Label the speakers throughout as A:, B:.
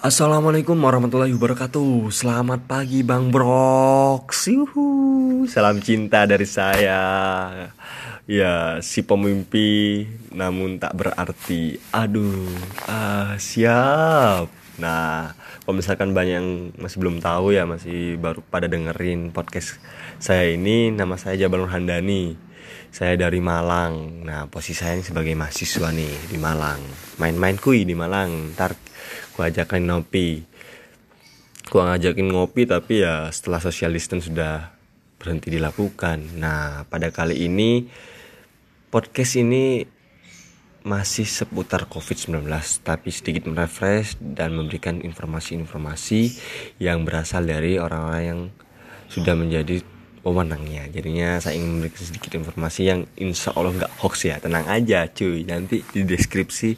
A: Assalamualaikum warahmatullahi wabarakatuh. Selamat pagi Bang Brox. Yuhu. Salam cinta dari saya. Ya si pemimpi namun tak berarti. Aduh ah, Siap. Nah kalau misalkan banyak yang masih belum tahu ya Masih baru pada dengerin podcast saya ini Nama saya Jabal Handani saya dari Malang. Nah posisi saya sebagai mahasiswa nih di Malang. Main-main kui di Malang. Ntar gue ajakin ngopi. Gue ngajakin ngopi tapi ya setelah social distance sudah berhenti dilakukan. Nah pada kali ini podcast ini masih seputar COVID-19 tapi sedikit merefresh dan memberikan informasi-informasi yang berasal dari orang-orang yang sudah menjadi pemenangnya. Jadinya saya ingin memberikan sedikit informasi yang insya Allah nggak hoax ya. Tenang aja cuy. Nanti di deskripsi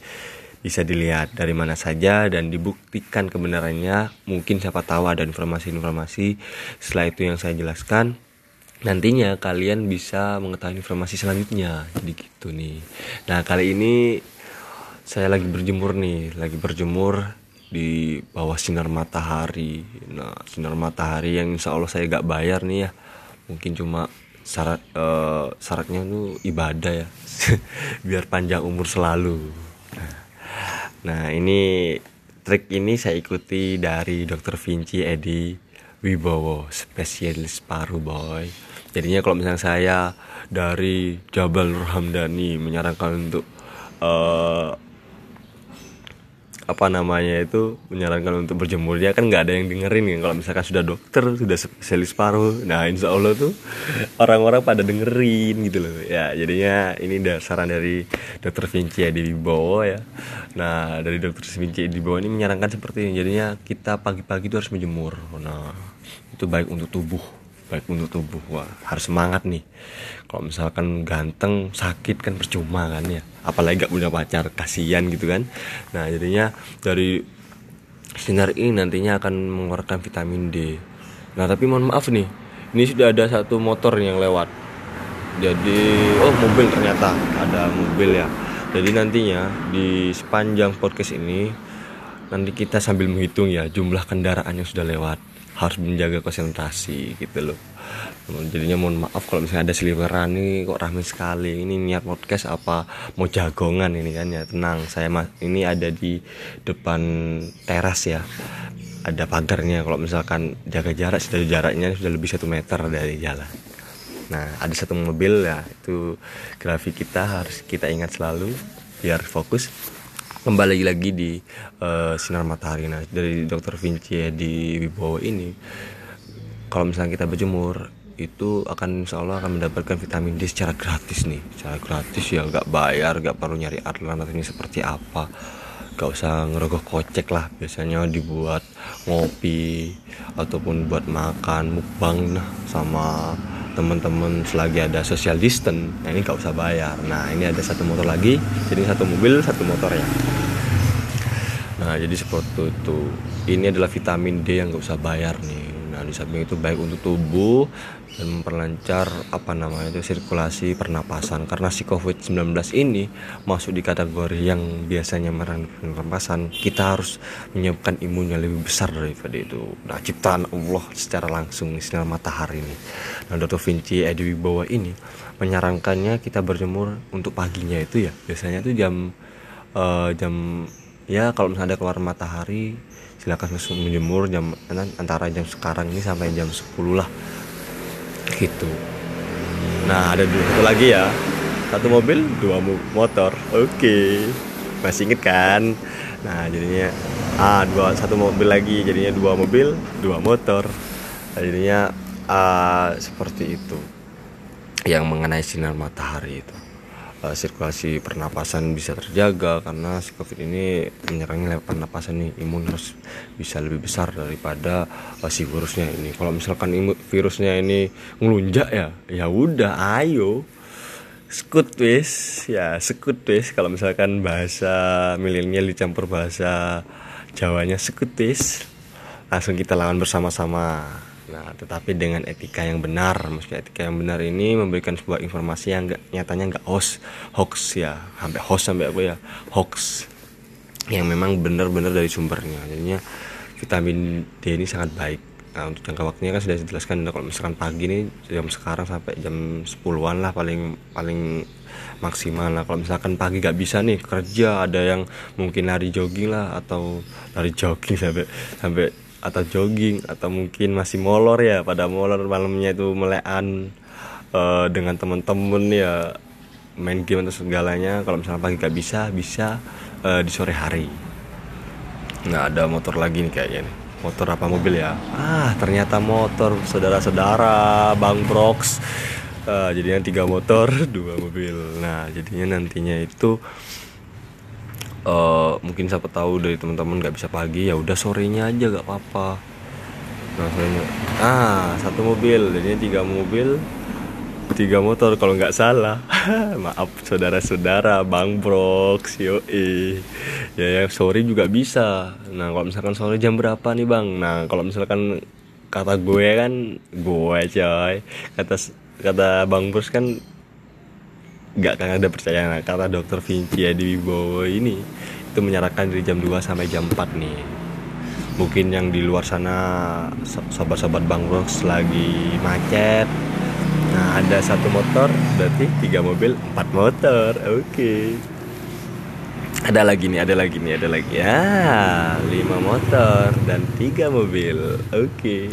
A: bisa dilihat dari mana saja dan dibuktikan kebenarannya. Mungkin siapa tahu ada informasi-informasi. Setelah itu yang saya jelaskan nantinya kalian bisa mengetahui informasi selanjutnya. Jadi gitu nih. Nah kali ini saya lagi berjemur nih. Lagi berjemur di bawah sinar matahari. Nah sinar matahari yang insya Allah saya gak bayar nih ya mungkin cuma syarat uh, syaratnya tuh ibadah ya biar panjang umur selalu nah, ini trik ini saya ikuti dari Dr. Vinci Edi Wibowo spesialis paru boy. Jadinya kalau misalnya saya dari Jabal Hamdani menyarankan untuk uh, apa namanya itu menyarankan untuk berjemur. Ya kan nggak ada yang dengerin kan kalau misalkan sudah dokter sudah spesialis paru nah insya Allah tuh orang-orang pada dengerin gitu loh. Ya jadinya ini saran dari dokter Vinci di bawah ya. Nah dari dokter Vinci di bawah ini menyarankan seperti ini. Jadinya kita pagi-pagi itu harus menjemur nah itu baik untuk tubuh baik untuk tubuh. Wah harus semangat nih. Kalau misalkan ganteng sakit kan percuma kan ya. Apalagi gak punya pacar kasihan gitu kan. Nah jadinya dari sinar ini nantinya akan mengeluarkan vitamin D. Nah tapi mohon maaf nih ini sudah ada satu motor yang lewat. Jadi oh mobil ternyata ada mobil ya. Jadi nantinya di sepanjang podcast ini nanti kita sambil menghitung ya jumlah kendaraan yang sudah lewat harus menjaga konsentrasi gitu loh. Jadinya mohon maaf kalau misalnya ada seliweran ini kok ramai sekali. Ini niat podcast apa? Mau jagongan ini kan ya? Tenang saya mas ini ada di depan teras ya. Ada pagarnya kalau misalkan jaga jarak sudah jaraknya sudah lebih satu meter dari jalan. Nah ada satu mobil ya itu grafik kita harus kita ingat selalu biar fokus kembali lagi di uh, sinar matahari. Nah dari dokter Vinci di Wibowo ini kalau misalnya kita berjemur itu akan insya Allah akan mendapatkan vitamin D secara gratis nih. Secara gratis ya nggak bayar nggak perlu nyari ini seperti apa. Gak usah ngerogoh kocek lah biasanya dibuat ngopi ataupun buat makan mukbang nah sama teman-teman selagi ada social distance nah ini gak usah bayar. Nah ini ada satu motor lagi jadi satu mobil satu motor ya. Nah jadi seperti itu. Ini adalah vitamin D yang gak usah bayar nih di samping itu baik untuk tubuh dan memperlancar apa namanya itu sirkulasi pernapasan. Karena si COVID-19 ini masuk di kategori yang biasanya merangi pernapasan kita harus menyiapkan imun yang lebih besar daripada itu. Nah ciptaan Allah secara langsung sinar matahari ini. Nah Dr. Vinci Edi Wibowo ini menyarankannya kita berjemur untuk paginya itu ya. Biasanya itu jam uh, jam ya kalau misalnya ada keluar matahari silakan menjemur jam antara jam sekarang ini sampai jam 10 lah. Gitu. Nah ada dua satu lagi ya. Satu mobil dua motor. Oke. Okay. masih inget kan? Nah jadinya ah dua satu mobil lagi. Jadinya dua mobil dua motor. Jadinya ah, seperti itu. Yang mengenai sinar matahari itu uh, sirkulasi pernapasan bisa terjaga karena si covid ini menyerangnya lewat pernapasan nih. Imun harus bisa lebih besar daripada uh, si virusnya ini. Kalau misalkan virusnya ini ngelunjak ya ya udah ayo. Sekut wis ya sekut wis. Kalau misalkan bahasa milenial dicampur bahasa Jawanya sekut wis. Langsung kita lawan bersama-sama Nah, tetapi dengan etika yang benar, maksudnya etika yang benar ini memberikan sebuah informasi yang gak, nyatanya nggak hoax, hoax ya, sampai hoax sampai apa ya, hoax. yang memang benar-benar dari sumbernya jadinya vitamin D ini sangat baik nah untuk jangka waktunya kan sudah dijelaskan kalau misalkan pagi ini jam sekarang sampai jam 10-an lah paling paling maksimal lah kalau misalkan pagi gak bisa nih kerja ada yang mungkin lari jogging lah atau lari jogging sampai sampai atau jogging atau mungkin masih molor ya pada molor malamnya itu melean uh, dengan temen-temen ya main game atau segalanya. Kalau misalnya pagi gak bisa bisa uh, di sore hari. Nggak ada motor lagi nih kayaknya nih. Motor apa mobil ya? Ah ternyata motor saudara-saudara bang Brox uh, jadinya tiga motor dua mobil. Nah jadinya nantinya itu uh, mungkin siapa tahu dari teman-teman nggak bisa pagi ya udah sorenya aja gak apa-apa. Nah sorenya. Ah satu mobil jadinya tiga mobil tiga motor kalau nggak salah. Maaf saudara-saudara bang Brox yo ya ya sore juga bisa. Nah kalau misalkan sore jam berapa nih bang? Nah kalau misalkan kata gue kan gue coy. Kata kata bang Brox kan nggak kan ada percaya nah, kata dokter Vinci di Wibowo ini itu menyarankan dari jam 2 sampai jam 4 nih. Mungkin yang di luar sana sobat-sobat Bang Brox lagi macet. Nah ada satu motor berarti tiga mobil empat motor. Oke. Okay. ada lagi nih ada lagi nih ada lagi. Ya lima motor dan tiga mobil. Oke. okay.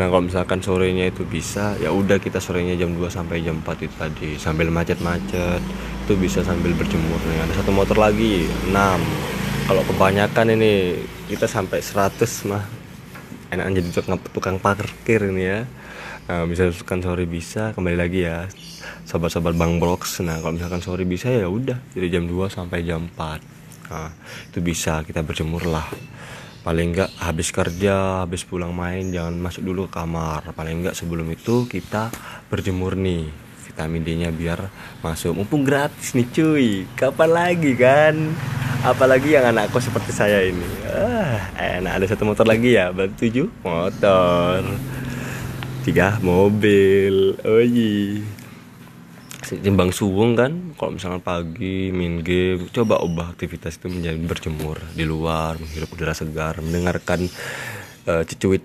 A: Nah kalau misalkan sorenya itu bisa ya udah kita sorenya jam 2 sampai jam 4 itu tadi. Sambil macet-macet itu bisa sambil berjemur nih. Ada satu motor lagi 6 kalau kebanyakan ini kita sampai 100 mah. Enak jadi tukang, tukang parkir ini ya. Nah, misalkan sore bisa kembali lagi ya. Sobat-sobat Bang Brox. Nah, kalau misalkan sore bisa ya udah. Dari jam 2 sampai jam 4. Nah, itu bisa kita berjemur lah. Paling enggak habis kerja, habis pulang main jangan masuk dulu ke kamar. Paling enggak sebelum itu kita berjemur nih vitamin D-nya biar masuk. Mumpung gratis nih cuy. Kapan lagi kan? Apalagi yang anakku seperti saya ini. Ah, enak ada satu motor lagi ya, berarti tujuh motor tiga mobil oh iya timbang suwung kan. Kalau misalnya pagi main game coba ubah aktivitas itu menjadi berjemur di luar menghirup udara segar mendengarkan uh, cucuit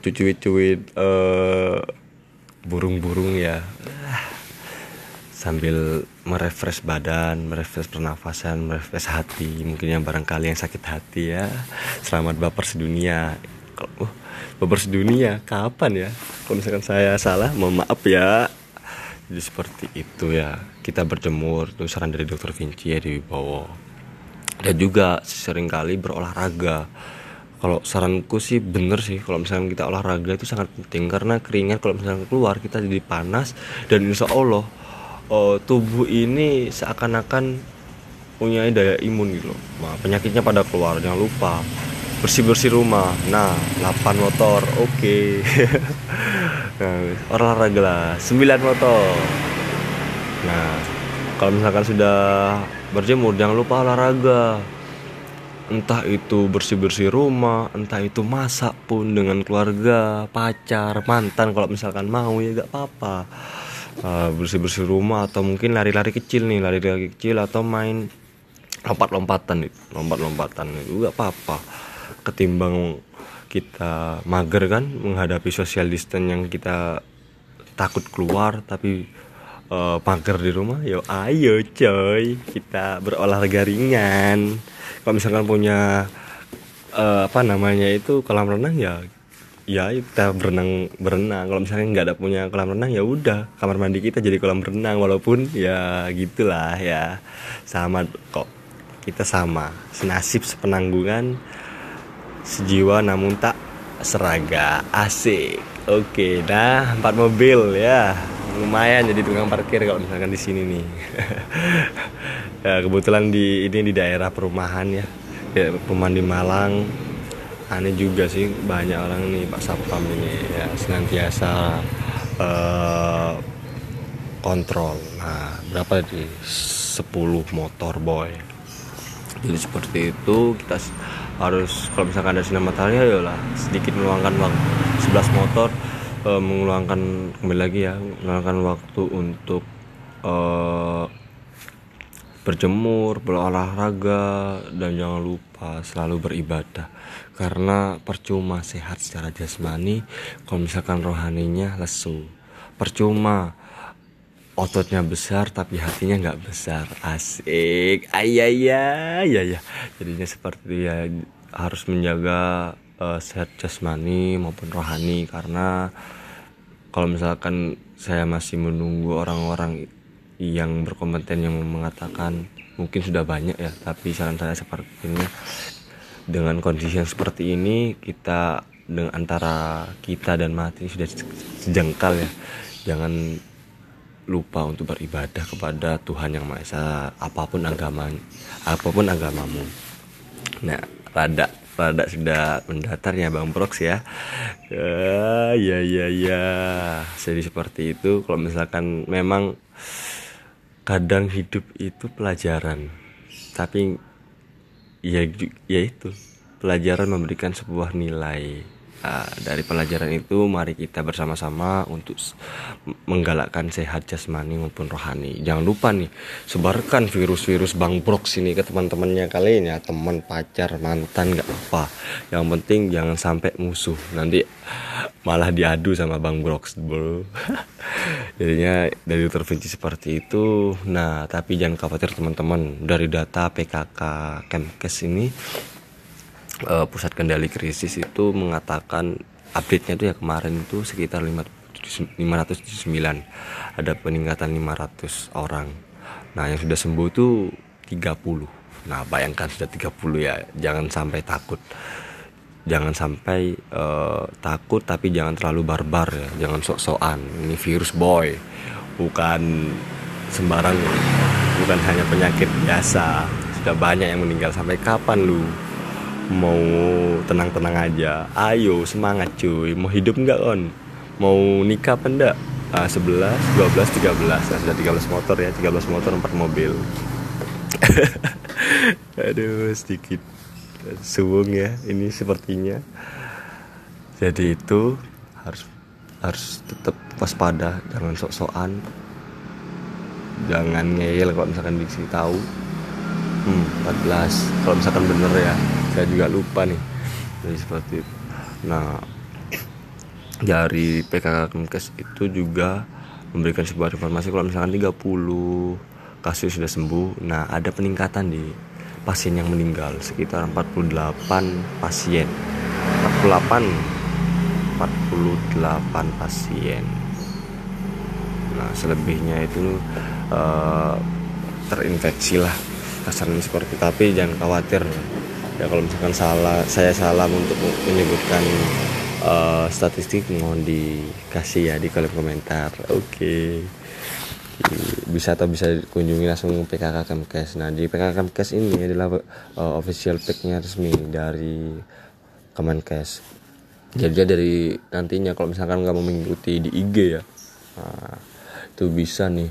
A: cucuit cuit uh, burung-burung ya. Sambil merefresh badan, merefresh pernafasan, merefresh hati. Mungkin yang barangkali yang sakit hati ya, selamat baper sedunia. Uh, baper sedunia kapan ya? Kalau misalkan saya salah mohon maaf ya jadi seperti itu ya. Kita berjemur itu saran dari dokter Vinci ya di Wibowo dan juga sering kali berolahraga. Kalau saranku sih bener sih kalau misalnya kita olahraga itu sangat penting. Karena keringat kalau misalnya keluar kita jadi panas. Dan insya Allah oh, tubuh ini seakan-akan punya daya imun gitu loh. Nah, penyakitnya pada keluar jangan lupa. Bersih-bersih rumah. Nah 8 motor oke. okay. olahraga lah 9 motor nah kalau misalkan sudah berjemur jangan lupa olahraga. Entah itu bersih-bersih rumah entah itu masak pun dengan keluarga pacar mantan kalau misalkan mau ya gak apa-apa. Uh, bersih-bersih rumah atau mungkin lari-lari kecil nih lari-lari kecil atau main lompat-lompatan lompat-lompatan itu gak apa-apa. Ketimbang kita mager kan menghadapi social distance yang kita takut keluar tapi uh, mager di rumah yo ayo coy kita berolahraga ringan. Kalau misalkan punya uh, apa namanya itu kolam renang ya ya kita berenang berenang. Kalau misalnya nggak ada punya kolam renang ya udah kamar mandi kita jadi kolam renang walaupun ya gitulah ya. Sama kok kita sama senasib sepenanggungan sejiwa namun tak seraga asik. Oke nah empat mobil ya. Lumayan jadi tukang parkir kalau misalkan di sini nih. Ya kebetulan di ini di daerah perumahan ya, ya perumahan di Malang. Aneh juga sih banyak orang nih Pak Sapam ini. Ya senantiasa uh, kontrol. Nah berapa di 10 motor boy. Jadi seperti itu kita harus kalau misalkan ada sinar matahari ya lah sedikit meluangkan waktu 11 motor e, mengeluangkan kembali lagi ya meluangkan waktu untuk e, berjemur berolahraga dan jangan lupa selalu beribadah. Karena percuma sehat secara jasmani kalau misalkan rohaninya lesu. Percuma ototnya besar tapi hatinya nggak besar. Asik. Ayah ya ya ya jadinya seperti ya harus menjaga uh, sehat jasmani maupun rohani. Karena kalau misalkan saya masih menunggu orang-orang yang berkompeten yang mengatakan mungkin sudah banyak ya tapi saran saya seperti ini dengan kondisi yang seperti ini kita dengan antara kita dan mati sudah sejengkal ya. Jangan lupa untuk beribadah kepada Tuhan yang Maha Esa apa pun agama apa pun agamamu. Nah rada rada sudah mendatar ya Bang Prox ya. Ya ya ya, ya. jadi seperti itu kalau misalkan memang kadang hidup itu pelajaran tapi ya ya itu pelajaran memberikan sebuah nilai Uh, dari pelajaran itu mari kita bersama-sama untuk menggalakkan sehat jasmani maupun rohani. Jangan lupa nih sebarkan virus-virus Bang Brox ini ke teman-temannya kalian ya, teman, pacar, mantan nggak apa. Yang penting jangan sampai musuh. Nanti malah diadu sama Bang Brox, bro. Jadinya dari tervenci seperti itu. Nah, tapi jangan khawatir teman-teman. Dari data PKK Kemkes ini uh, pusat kendali krisis itu mengatakan update-nya itu ya kemarin itu sekitar 579 ada peningkatan 500 orang. Nah yang sudah sembuh itu 30 nah bayangkan sudah 30 ya jangan sampai takut. Jangan sampai uh, takut tapi jangan terlalu barbar ya. Jangan sok-sokan ini virus boy. Bukan sembarang bukan hanya penyakit biasa. Sudah banyak yang meninggal. Sampai kapan lu mau tenang-tenang aja. Ayo semangat cuy. Mau hidup nggak on? Mau nikah apa enggak ah, 11, 12, 13 nah, sudah 13 motor ya 13 motor 4 mobil. Aduh sedikit suwung ya ini sepertinya. Jadi itu harus harus tetap waspada jangan sok-sokan. Jangan ngeyel kalau misalkan diksi tahu. Hmm, 14 kalau misalkan bener ya saya juga lupa nih. Jadi seperti itu. Nah dari PKK Kemkes itu juga memberikan sebuah informasi kalau misalkan 30 kasus sudah sembuh nah ada peningkatan di pasien yang meninggal. Sekitar 48 pasien. 48 48 pasien. Nah selebihnya itu uh, terinfeksi lah. Kasarnya seperti tapi jangan khawatir ya kalau misalkan salah saya salah untuk menyebutkan uh, statistik mohon dikasih ya di kolom komentar. Oke. Okay. bisa atau bisa kunjungi langsung PKK Kemkes. Nah di PKK Kemkes ini adalah uh, official packnya resmi dari Kemenkes. Jadi dari nantinya kalau misalkan nggak mau mengikuti di IG ya nah, itu bisa nih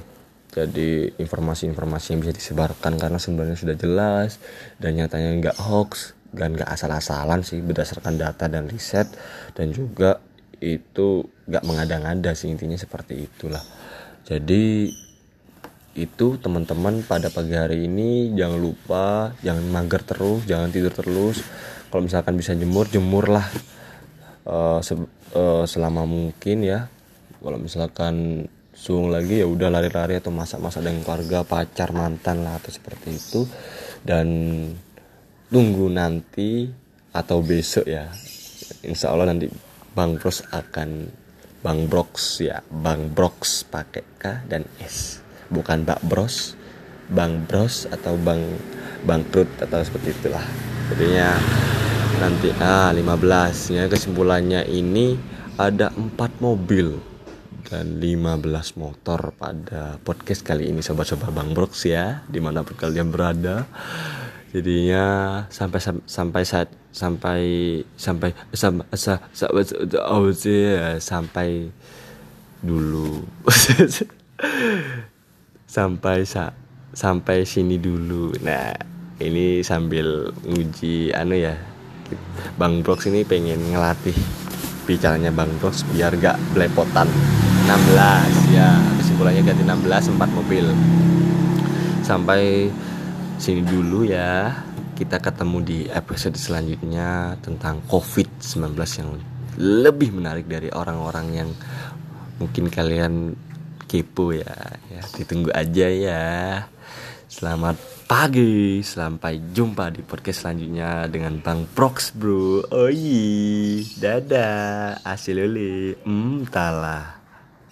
A: jadi informasi-informasi yang bisa disebarkan karena sebenarnya sudah jelas dan nyatanya nggak hoax dan nggak asal-asalan sih berdasarkan data dan riset dan juga itu nggak mengada-ngada sih intinya seperti itulah. Jadi itu teman-teman pada pagi hari ini jangan lupa jangan mager terus jangan tidur terus. Kalau misalkan bisa jemur jemurlah uh, se uh, selama mungkin ya. Kalau misalkan suung lagi ya udah lari-lari atau masak-masak dengan keluarga pacar mantan lah atau seperti itu. Dan tunggu nanti atau besok ya insya Allah nanti Bang Bros akan Bang Brox ya Bang Brox pakai K dan S. Bukan Bak Bros Bang Bros atau Bang Bangkrut atau seperti itulah. Jadinya nanti ah 15 ya kesimpulannya ini ada empat mobil dan 15 motor pada podcast kali ini sobat-sobat Bang Brox ya di mana pun kalian berada. Jadinya sampai sampai saat sampai sampai sampai sampai sampai, sampai dulu. Sampai sa, sampai sini dulu. Nah ini sambil uji anu ya Bang Brox ini pengen ngelatih bicaranya Bang Brox biar gak belepotan 16 ya. Kesimpulannya ganti 16 4 mobil. Sampai sini dulu ya. Kita ketemu di episode selanjutnya tentang COVID-19 yang lebih menarik dari orang-orang yang mungkin kalian kepo ya. Ya ditunggu aja ya. Selamat pagi. Sampai jumpa di podcast selanjutnya dengan Bang Prox bro. Iya dadah. Asilole hmm talah